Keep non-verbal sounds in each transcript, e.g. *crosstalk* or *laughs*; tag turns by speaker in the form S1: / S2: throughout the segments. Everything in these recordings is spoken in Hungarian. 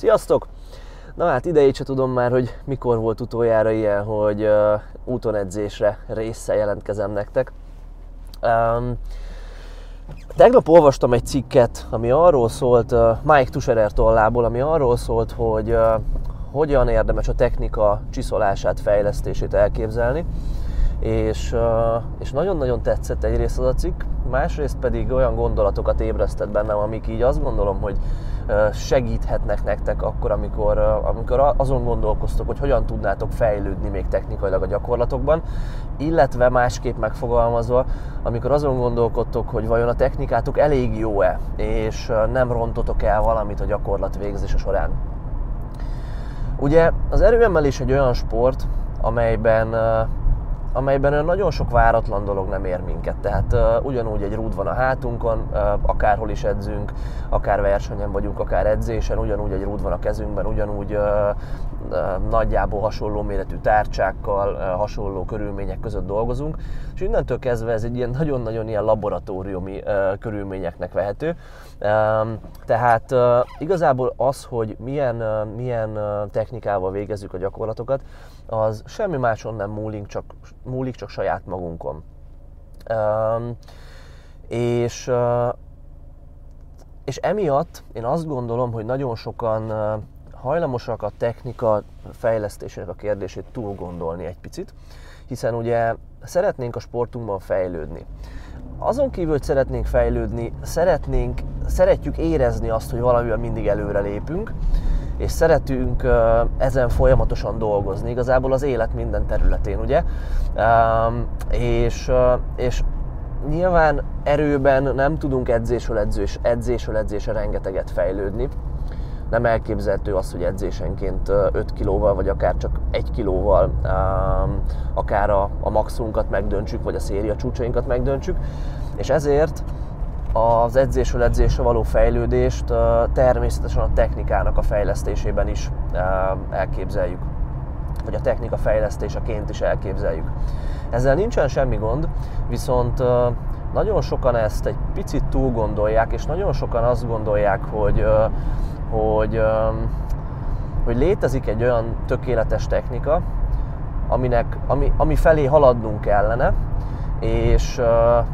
S1: Sziasztok! Na hát idejét se tudom már, hogy mikor volt utoljára ilyen, hogy uh, úton része jelentkezem nektek. Um, tegnap olvastam egy cikket, ami arról szólt, uh, Mike Tuscherer tollából, ami arról szólt, hogy uh, hogyan érdemes a technika csiszolását, fejlesztését elképzelni. És, és nagyon-nagyon tetszett egyrészt az a cikk, másrészt pedig olyan gondolatokat ébresztett bennem, amik így azt gondolom, hogy segíthetnek nektek akkor, amikor, amikor azon gondolkoztok, hogy hogyan tudnátok fejlődni még technikailag a gyakorlatokban, illetve másképp megfogalmazva, amikor azon gondolkodtok, hogy vajon a technikátok elég jó-e, és nem rontotok el valamit a gyakorlat végzése során. Ugye az erőemelés egy olyan sport, amelyben amelyben nagyon sok váratlan dolog nem ér minket. Tehát uh, ugyanúgy egy rúd van a hátunkon, uh, akárhol is edzünk, akár versenyen vagyunk, akár edzésen, ugyanúgy egy rúd van a kezünkben, ugyanúgy uh, uh, nagyjából hasonló méretű tárcsákkal, uh, hasonló körülmények között dolgozunk, és innentől kezdve ez egy ilyen nagyon-nagyon ilyen laboratóriumi uh, körülményeknek vehető. Um, tehát uh, igazából az, hogy milyen, uh, milyen uh, technikával végezzük a gyakorlatokat, az semmi máson nem múlik, csak, múlik, csak saját magunkon. Um, és, uh, és emiatt én azt gondolom, hogy nagyon sokan uh, hajlamosak a technika fejlesztésének a kérdését túl gondolni egy picit, hiszen ugye szeretnénk a sportunkban fejlődni. Azon kívül, hogy szeretnénk fejlődni, szeretnénk, szeretjük érezni azt, hogy valamivel mindig előre lépünk, és szeretünk ezen folyamatosan dolgozni, igazából az élet minden területén, ugye? És, és nyilván erőben nem tudunk edzésről, edzés, edzésről edzésre rengeteget fejlődni. Nem elképzelhető az, hogy edzésenként 5 kilóval, vagy akár csak 1 kilóval akár a, a maximunkat megdöntsük, vagy a széria csúcsainkat megdöntsük. És ezért az edzésről edzésre való fejlődést természetesen a technikának a fejlesztésében is elképzeljük, vagy a technika fejlesztéseként is elképzeljük. Ezzel nincsen semmi gond, viszont nagyon sokan ezt egy picit túl gondolják, és nagyon sokan azt gondolják, hogy, hogy, hogy létezik egy olyan tökéletes technika, aminek, ami, ami felé haladnunk kellene, és,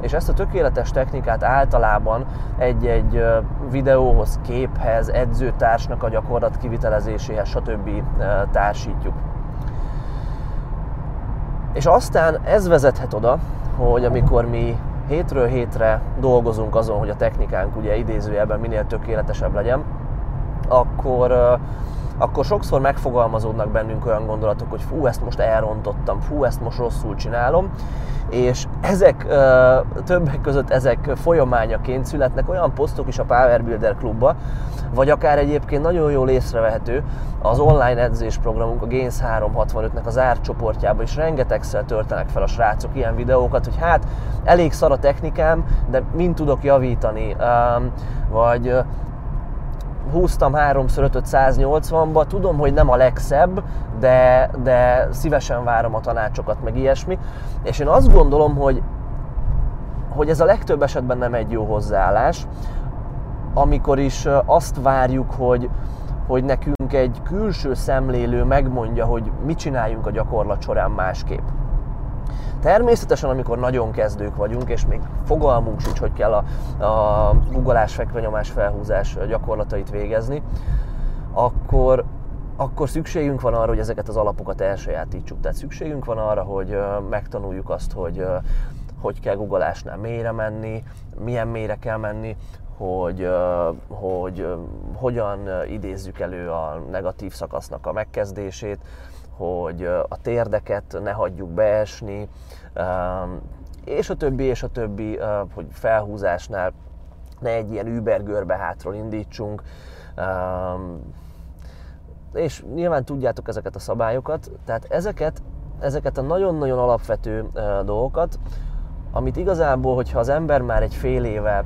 S1: és ezt a tökéletes technikát általában egy-egy videóhoz, képhez, edzőtársnak a gyakorlat kivitelezéséhez, stb. társítjuk. És aztán ez vezethet oda, hogy amikor mi hétről hétre dolgozunk azon, hogy a technikánk ugye idézőjelben minél tökéletesebb legyen, akkor, akkor sokszor megfogalmazódnak bennünk olyan gondolatok, hogy fú, ezt most elrontottam, fú, ezt most rosszul csinálom, és ezek többek között ezek folyamányaként születnek olyan posztok is a Power Builder klubba, vagy akár egyébként nagyon jól észrevehető az online edzés programunk, a Gains 365-nek az árcsoportjában is rengetegszer töltenek fel a srácok ilyen videókat, hogy hát elég szar a technikám, de mind tudok javítani, vagy húztam 3x5-öt 180-ba, tudom, hogy nem a legszebb, de, de szívesen várom a tanácsokat, meg ilyesmi. És én azt gondolom, hogy, hogy ez a legtöbb esetben nem egy jó hozzáállás, amikor is azt várjuk, hogy, hogy nekünk egy külső szemlélő megmondja, hogy mit csináljunk a gyakorlat során másképp. Természetesen, amikor nagyon kezdők vagyunk, és még fogalmunk sincs, hogy kell a, a guggolás, fekvenyomás, felhúzás gyakorlatait végezni, akkor, akkor szükségünk van arra, hogy ezeket az alapokat elsajátítsuk. Tehát szükségünk van arra, hogy megtanuljuk azt, hogy hogy kell guggolásnál mélyre menni, milyen mélyre kell menni, hogy, hogy hogyan idézzük elő a negatív szakasznak a megkezdését, hogy a térdeket ne hagyjuk beesni, és a többi, és a többi, hogy felhúzásnál ne egy ilyen übergörbe hátról indítsunk, és nyilván tudjátok ezeket a szabályokat, tehát ezeket, ezeket a nagyon-nagyon alapvető dolgokat, amit igazából, hogyha az ember már egy fél éve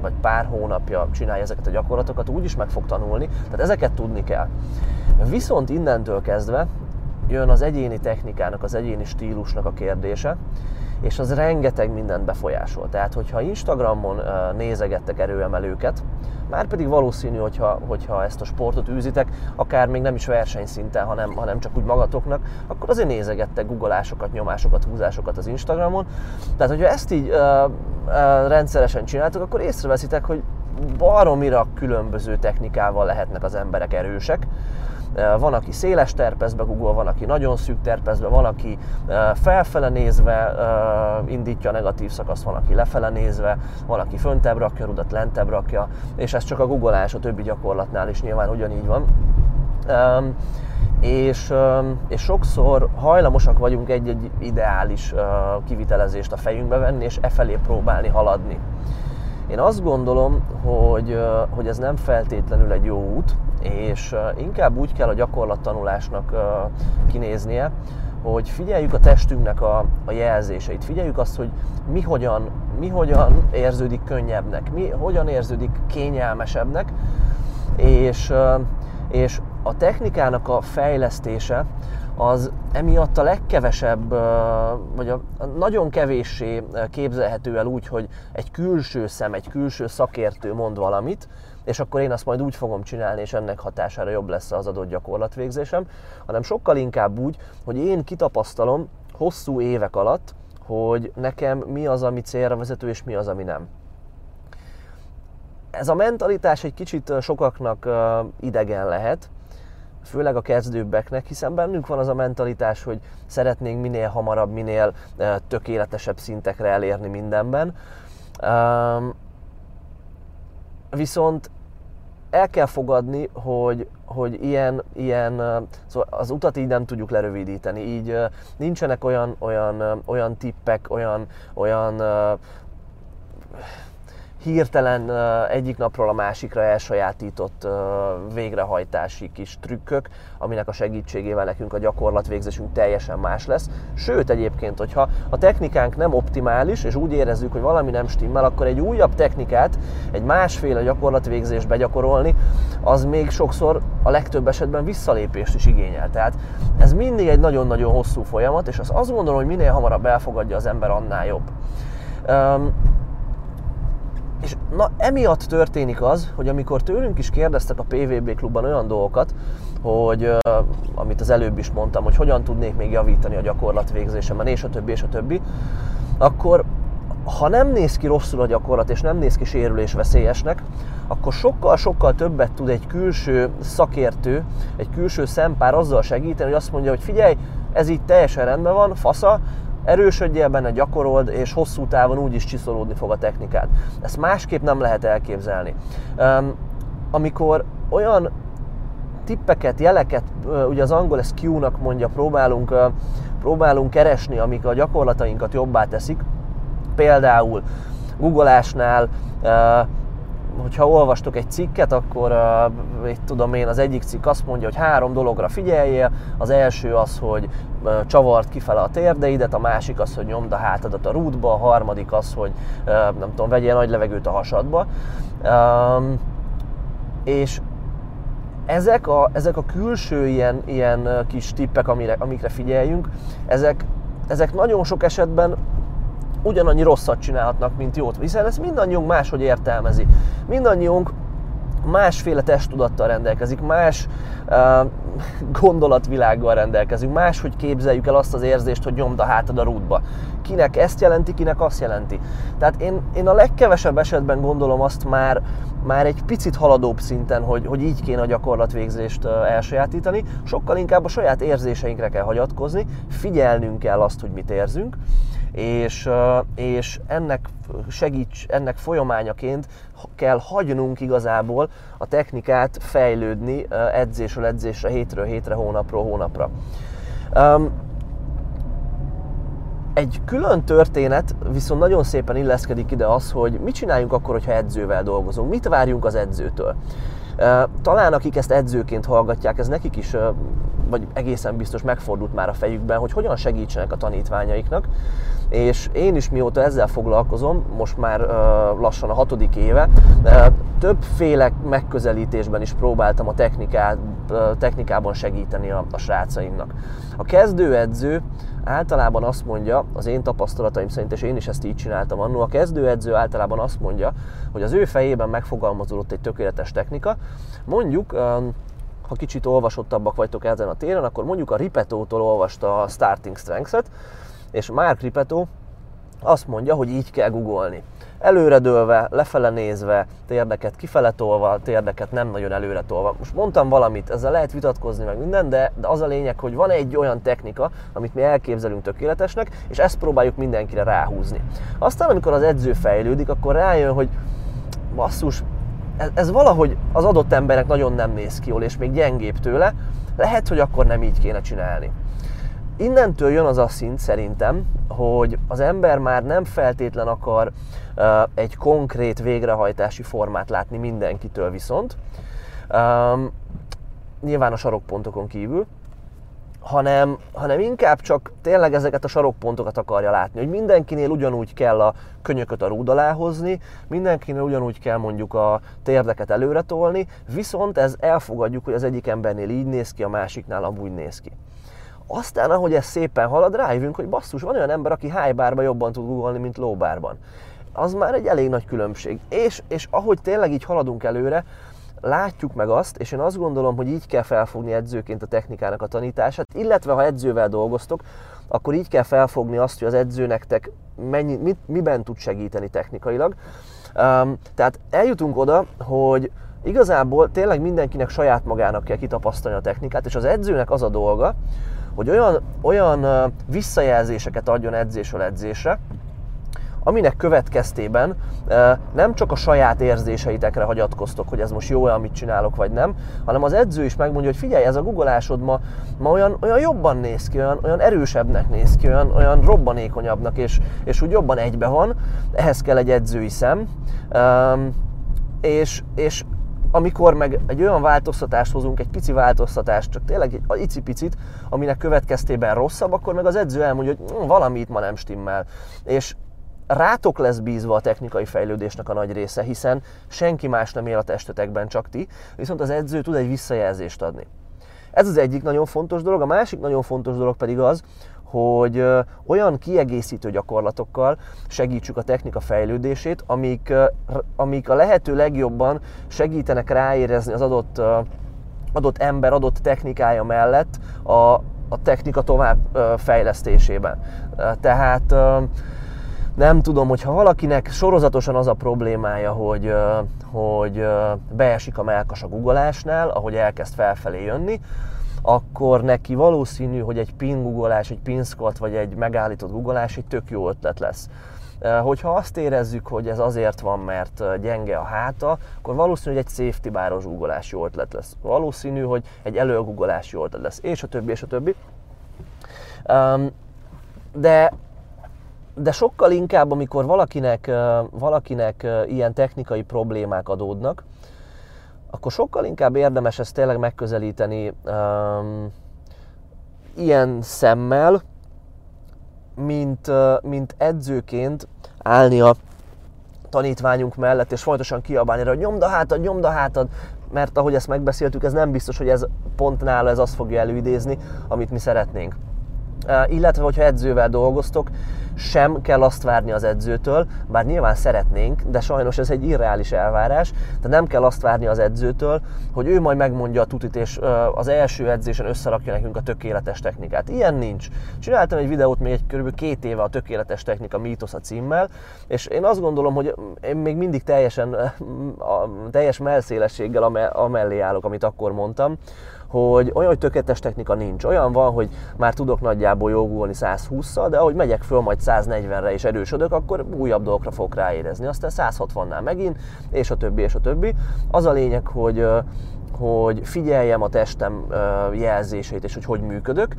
S1: vagy pár hónapja csinálja ezeket a gyakorlatokat, úgy is meg fog tanulni, tehát ezeket tudni kell. Viszont innentől kezdve jön az egyéni technikának, az egyéni stílusnak a kérdése, és az rengeteg mindent befolyásol. Tehát, hogyha Instagramon nézegettek erőemelőket, Már pedig valószínű, hogyha, hogyha ezt a sportot űzitek, akár még nem is versenyszinten, hanem, hanem csak úgy magatoknak, akkor azért nézegettek guggolásokat, nyomásokat, húzásokat az Instagramon. Tehát, hogyha ezt így ö, ö, rendszeresen csináltok, akkor észreveszitek, hogy baromira különböző technikával lehetnek az emberek erősek. Van, aki széles terpezbe guggol, van, aki nagyon szűk terpezbe, van, aki felfele nézve indítja a negatív szakaszt, van, aki lefele nézve, van, aki föntebb rakja rudat, lentebb rakja, és ez csak a guggolás a többi gyakorlatnál is nyilván ugyanígy van. És, és sokszor hajlamosak vagyunk egy-egy ideális kivitelezést a fejünkbe venni, és e felé próbálni haladni. Én azt gondolom, hogy, hogy ez nem feltétlenül egy jó út, és inkább úgy kell a gyakorlattanulásnak kinéznie, hogy figyeljük a testünknek a, a jelzéseit, figyeljük azt, hogy mi hogyan, mi hogyan érződik könnyebbnek, mi hogyan érződik kényelmesebbnek, és, és a technikának a fejlesztése az emiatt a legkevesebb, vagy a nagyon kevéssé képzelhető el úgy, hogy egy külső szem, egy külső szakértő mond valamit, és akkor én azt majd úgy fogom csinálni, és ennek hatására jobb lesz az adott gyakorlatvégzésem, hanem sokkal inkább úgy, hogy én kitapasztalom hosszú évek alatt, hogy nekem mi az, ami célra vezető, és mi az, ami nem. Ez a mentalitás egy kicsit sokaknak idegen lehet, főleg a kezdőbbeknek, hiszen bennünk van az a mentalitás, hogy szeretnénk minél hamarabb, minél tökéletesebb szintekre elérni mindenben. Viszont el kell fogadni, hogy, hogy ilyen, ilyen szóval az utat így nem tudjuk lerövidíteni, így nincsenek olyan, olyan, olyan tippek, olyan, olyan hirtelen egyik napról a másikra elsajátított végrehajtási kis trükkök, aminek a segítségével nekünk a gyakorlatvégzésünk teljesen más lesz. Sőt, egyébként, hogyha a technikánk nem optimális, és úgy érezzük, hogy valami nem stimmel, akkor egy újabb technikát, egy másféle gyakorlatvégzést begyakorolni, az még sokszor a legtöbb esetben visszalépést is igényel. Tehát ez mindig egy nagyon-nagyon hosszú folyamat, és azt gondolom, hogy minél hamarabb elfogadja az ember, annál jobb. És na, emiatt történik az, hogy amikor tőlünk is kérdeztek a PVB klubban olyan dolgokat, hogy amit az előbb is mondtam, hogy hogyan tudnék még javítani a gyakorlatvégzésemen, és a többi, és a többi, akkor ha nem néz ki rosszul a gyakorlat, és nem néz ki sérülés veszélyesnek, akkor sokkal-sokkal többet tud egy külső szakértő, egy külső szempár azzal segíteni, hogy azt mondja, hogy figyelj, ez így teljesen rendben van, fasza, erősödjél benne, gyakorold, és hosszú távon úgy is csiszolódni fog a technikád. Ezt másképp nem lehet elképzelni. Amikor olyan tippeket, jeleket, ugye az angol ezt Q-nak mondja, próbálunk, próbálunk keresni, amik a gyakorlatainkat jobbá teszik. Például googolásnál hogyha olvastok egy cikket, akkor itt tudom én, az egyik cikk azt mondja, hogy három dologra figyeljél. Az első az, hogy csavart kifele a térdeidet, a másik az, hogy nyomd a hátadat a rútba, a harmadik az, hogy nem tudom, vegyél nagy levegőt a hasadba. És ezek a, ezek a külső ilyen, ilyen kis tippek, amire, amikre figyeljünk, ezek, ezek nagyon sok esetben ugyanannyi rosszat csinálhatnak, mint jót, hiszen ezt mindannyiunk máshogy értelmezi. Mindannyiunk másféle testtudattal rendelkezik, más uh, gondolatvilággal rendelkezünk, máshogy képzeljük el azt az érzést, hogy nyomd a hátad a rútba. Kinek ezt jelenti, kinek azt jelenti. Tehát én, én a legkevesebb esetben gondolom azt már, már egy picit haladóbb szinten, hogy, hogy így kéne a gyakorlatvégzést elsajátítani, sokkal inkább a saját érzéseinkre kell hagyatkozni, figyelnünk kell azt, hogy mit érzünk, és, és ennek segíts, ennek folyamányaként kell hagynunk igazából a technikát fejlődni edzésről edzésre, hétről hétre, hónapról hónapra. Egy külön történet viszont nagyon szépen illeszkedik ide az, hogy mit csináljunk akkor, hogyha edzővel dolgozunk, mit várjunk az edzőtől. Talán akik ezt edzőként hallgatják, ez nekik is vagy egészen biztos megfordult már a fejükben, hogy hogyan segítsenek a tanítványaiknak. És én is mióta ezzel foglalkozom, most már lassan a hatodik éve, többféle megközelítésben is próbáltam a technikát, technikában segíteni a, a srácaimnak. A kezdőedző általában azt mondja, az én tapasztalataim szerint, és én is ezt így csináltam annól, a kezdőedző általában azt mondja, hogy az ő fejében megfogalmazódott egy tökéletes technika, mondjuk ha kicsit olvasottabbak vagytok ezen a téren, akkor mondjuk a Ripetótól olvasta a Starting Strengths-et, és Mark Ripetó azt mondja, hogy így kell googolni. Előredőlve, lefele nézve, térdeket kifele tolva, térdeket nem nagyon előre tolva. Most mondtam valamit, ezzel lehet vitatkozni meg minden, de, de az a lényeg, hogy van egy olyan technika, amit mi elképzelünk tökéletesnek, és ezt próbáljuk mindenkire ráhúzni. Aztán, amikor az edző fejlődik, akkor rájön, hogy basszus, ez, ez valahogy az adott emberek nagyon nem néz ki jól, és még gyengébb tőle, lehet, hogy akkor nem így kéne csinálni. Innentől jön az a szint szerintem, hogy az ember már nem feltétlen akar uh, egy konkrét végrehajtási formát látni mindenkitől viszont, um, nyilván a sarokpontokon kívül, hanem, hanem inkább csak tényleg ezeket a sarokpontokat akarja látni, hogy mindenkinél ugyanúgy kell a könyököt a rúd alá hozni, mindenkinél ugyanúgy kell mondjuk a térdeket előre tolni, viszont ez elfogadjuk, hogy az egyik embernél így néz ki, a másiknál amúgy néz ki. Aztán, ahogy ez szépen halad, rájövünk, hogy basszus, van olyan ember, aki high jobban tud googolni, mint low Az már egy elég nagy különbség. És, és ahogy tényleg így haladunk előre, látjuk meg azt, és én azt gondolom, hogy így kell felfogni edzőként a technikának a tanítását, illetve ha edzővel dolgoztok, akkor így kell felfogni azt, hogy az edző nektek mennyi, mit, miben tud segíteni technikailag. Um, tehát eljutunk oda, hogy igazából tényleg mindenkinek saját magának kell kitapasztalni a technikát, és az edzőnek az a dolga, hogy olyan, olyan visszajelzéseket adjon edzésről edzésre, aminek következtében nem csak a saját érzéseitekre hagyatkoztok, hogy ez most jó-e, amit csinálok, vagy nem, hanem az edző is megmondja, hogy figyelj, ez a googolásod ma, ma olyan, olyan jobban néz ki, olyan, olyan erősebbnek néz ki, olyan, olyan robbanékonyabbnak, és, és úgy jobban egybe van, ehhez kell egy edzői szem, és, és amikor meg egy olyan változtatást hozunk, egy pici változtatást, csak tényleg egy icipicit, aminek következtében rosszabb, akkor meg az edző elmondja, hogy hm, valami itt ma nem stimmel. És rátok lesz bízva a technikai fejlődésnek a nagy része, hiszen senki más nem él a testetekben, csak ti, viszont az edző tud egy visszajelzést adni. Ez az egyik nagyon fontos dolog, a másik nagyon fontos dolog pedig az, hogy olyan kiegészítő gyakorlatokkal segítsük a technika fejlődését, amik, amik a lehető legjobban segítenek ráérezni az adott, adott ember, adott technikája mellett a, a technika tovább fejlesztésében. Tehát nem tudom, hogyha valakinek sorozatosan az a problémája, hogy, hogy beesik a melkas a googolásnál, ahogy elkezd felfelé jönni, akkor neki valószínű, hogy egy pin googolás, egy pin squat vagy egy megállított googolás egy tök jó ötlet lesz. Hogyha azt érezzük, hogy ez azért van, mert gyenge a háta, akkor valószínű, hogy egy safety báros googolás jó ötlet lesz. Valószínű, hogy egy előgoogolás jó ötlet lesz, és a többi, és a többi. De de sokkal inkább, amikor valakinek, valakinek ilyen technikai problémák adódnak, akkor sokkal inkább érdemes ezt tényleg megközelíteni um, ilyen szemmel, mint, mint edzőként állni a tanítványunk mellett, és folyamatosan kiabálni rá, hogy nyomd a hátad, nyomd a hátad, mert ahogy ezt megbeszéltük, ez nem biztos, hogy ez pont nála ez azt fogja előidézni, amit mi szeretnénk. Uh, illetve, hogyha edzővel dolgoztok, sem kell azt várni az edzőtől, bár nyilván szeretnénk, de sajnos ez egy irreális elvárás, de nem kell azt várni az edzőtől, hogy ő majd megmondja a tutit, és az első edzésen összerakja nekünk a tökéletes technikát. Ilyen nincs. Csináltam egy videót még egy kb. két éve a tökéletes technika mítosz a címmel, és én azt gondolom, hogy én még mindig teljesen a teljes melszélességgel amellé állok, amit akkor mondtam, hogy olyan, hogy tökéletes technika nincs. Olyan van, hogy már tudok nagyjából jogulni 120-szal, de ahogy megyek föl majd 140-re és erősödök, akkor újabb dolgokra fogok ráérezni. Aztán 160-nál megint, és a többi, és a többi. Az a lényeg, hogy hogy figyeljem a testem jelzéseit, és hogy hogy működök,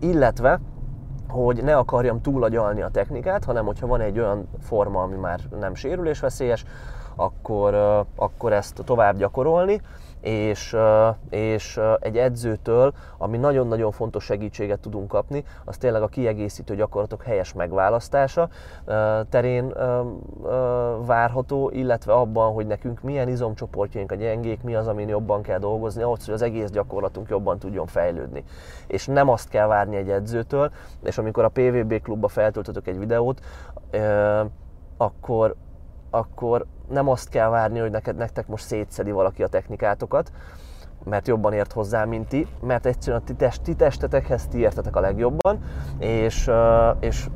S1: illetve hogy ne akarjam túlagyalni a technikát, hanem hogyha van egy olyan forma, ami már nem sérülésveszélyes, akkor, akkor ezt tovább gyakorolni, és, és egy edzőtől, ami nagyon-nagyon fontos segítséget tudunk kapni, az tényleg a kiegészítő gyakorlatok helyes megválasztása terén várható, illetve abban, hogy nekünk milyen izomcsoportjaink a gyengék, mi az, amin jobban kell dolgozni, ahhoz, hogy az egész gyakorlatunk jobban tudjon fejlődni. És nem azt kell várni egy edzőtől, és amikor a PVB klubba feltöltötök egy videót, akkor, akkor nem azt kell várni, hogy neked, nektek most szétszedi valaki a technikátokat, mert jobban ért hozzá, mint ti, mert egyszerűen a ti, test, ti testetekhez ti értetek a legjobban, és, és,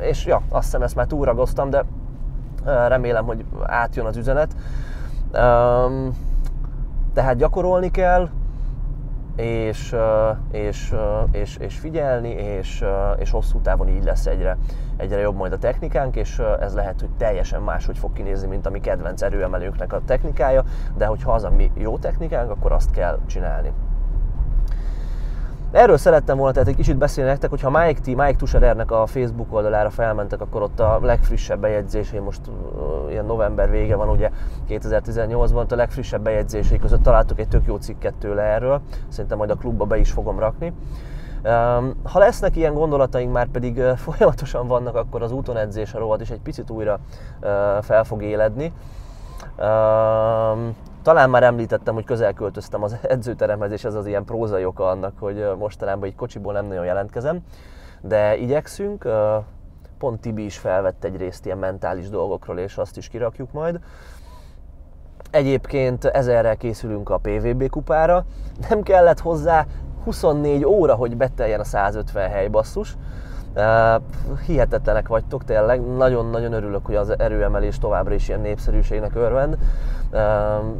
S1: és ja, azt hiszem ezt már túragoztam, de remélem, hogy átjön az üzenet. Tehát gyakorolni kell, és, és, és, és figyelni, és, és hosszú távon így lesz egyre, egyre jobb majd a technikánk, és ez lehet, hogy teljesen máshogy fog kinézni, mint a mi kedvenc erőemelőnknek a technikája, de hogyha az a mi jó technikánk, akkor azt kell csinálni. Erről szerettem volna tehát egy kicsit beszélni nektek, hogyha Mike T, Mike Tusherernek a Facebook oldalára felmentek, akkor ott a legfrissebb bejegyzései, most uh, ilyen november vége van ugye 2018-ban, a legfrissebb bejegyzései között találtuk egy tök jó cikket tőle erről, szerintem majd a klubba be is fogom rakni. Ha lesznek ilyen gondolataink, már pedig *laughs* folyamatosan vannak, akkor az úton edzés a rovat is egy picit újra fel fog éledni. Talán már említettem, hogy közel költöztem az *laughs* edzőteremhez, és ez az ilyen prózai oka annak, hogy mostanában egy kocsiból nem nagyon jelentkezem, de igyekszünk. Pont Tibi is felvett egy részt ilyen mentális dolgokról, és azt is kirakjuk majd. Egyébként ezerrel készülünk a PVB kupára. Nem kellett hozzá 24 óra, hogy beteljen a 150 hely basszus. Hihetetlenek vagytok tényleg, nagyon-nagyon örülök, hogy az erőemelés továbbra is ilyen népszerűségnek örvend.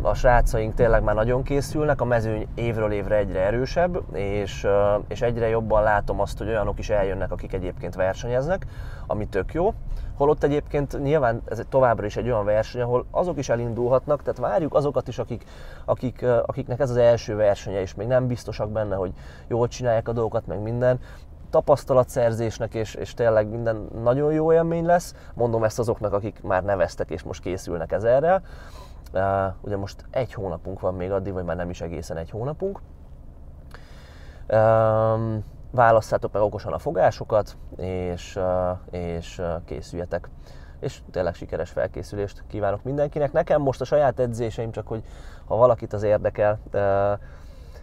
S1: A srácaink tényleg már nagyon készülnek, a mezőny évről évre egyre erősebb, és, és egyre jobban látom azt, hogy olyanok is eljönnek, akik egyébként versenyeznek, ami tök jó. Holott egyébként nyilván ez továbbra is egy olyan verseny, ahol azok is elindulhatnak, tehát várjuk azokat is, akik, akik, akiknek ez az első versenye, és még nem biztosak benne, hogy jól csinálják a dolgokat, meg minden tapasztalatszerzésnek, és, és tényleg minden nagyon jó élmény lesz. Mondom ezt azoknak, akik már neveztek, és most készülnek ezerrel. Uh, ugye most egy hónapunk van még addig, vagy már nem is egészen egy hónapunk. Um, válasszátok meg okosan a fogásokat, és, uh, és készüljetek. És tényleg sikeres felkészülést kívánok mindenkinek. Nekem most a saját edzéseim, csak hogy ha valakit az érdekel, uh,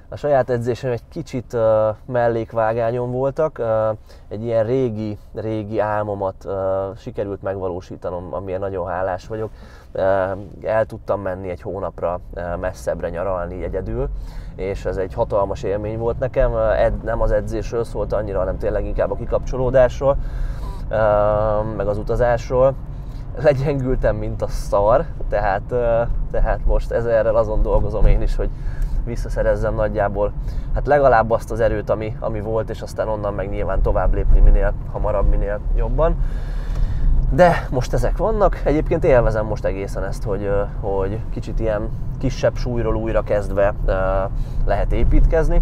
S1: a saját edzésem egy kicsit uh, mellékvágányon voltak. Uh, egy ilyen régi, régi álmomat uh, sikerült megvalósítanom, amiért nagyon hálás vagyok. Uh, el tudtam menni egy hónapra uh, messzebbre nyaralni egyedül, és ez egy hatalmas élmény volt nekem. Uh, ed, nem az edzésről szólt annyira, hanem tényleg inkább a kikapcsolódásról, uh, meg az utazásról legyengültem, mint a szar, tehát, tehát most ezerrel azon dolgozom én is, hogy visszaszerezzem nagyjából hát legalább azt az erőt, ami, ami volt, és aztán onnan meg nyilván tovább lépni minél hamarabb, minél jobban. De most ezek vannak. Egyébként élvezem most egészen ezt, hogy, hogy kicsit ilyen kisebb súlyról újra kezdve lehet építkezni.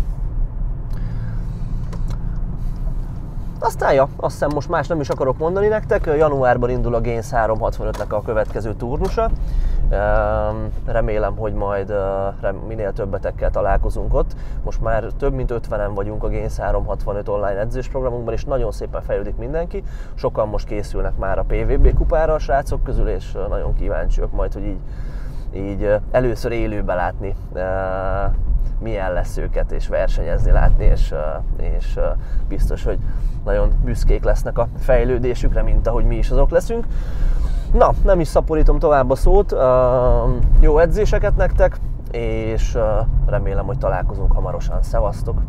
S1: Aztán ja, azt hiszem most más nem is akarok mondani nektek. Januárban indul a Gains 365-nek a következő turnusa. Remélem, hogy majd minél többetekkel találkozunk ott. Most már több mint 50-en vagyunk a Gains 365 online edzésprogramunkban, és nagyon szépen fejlődik mindenki. Sokan most készülnek már a PVB kupára a srácok közül, és nagyon kíváncsiak majd, hogy így, így először élőbe látni milyen lesz őket, és versenyezni látni, és, és biztos, hogy nagyon büszkék lesznek a fejlődésükre, mint ahogy mi is azok leszünk. Na, nem is szaporítom tovább a szót, jó edzéseket nektek, és remélem, hogy találkozunk hamarosan. Szevasztok!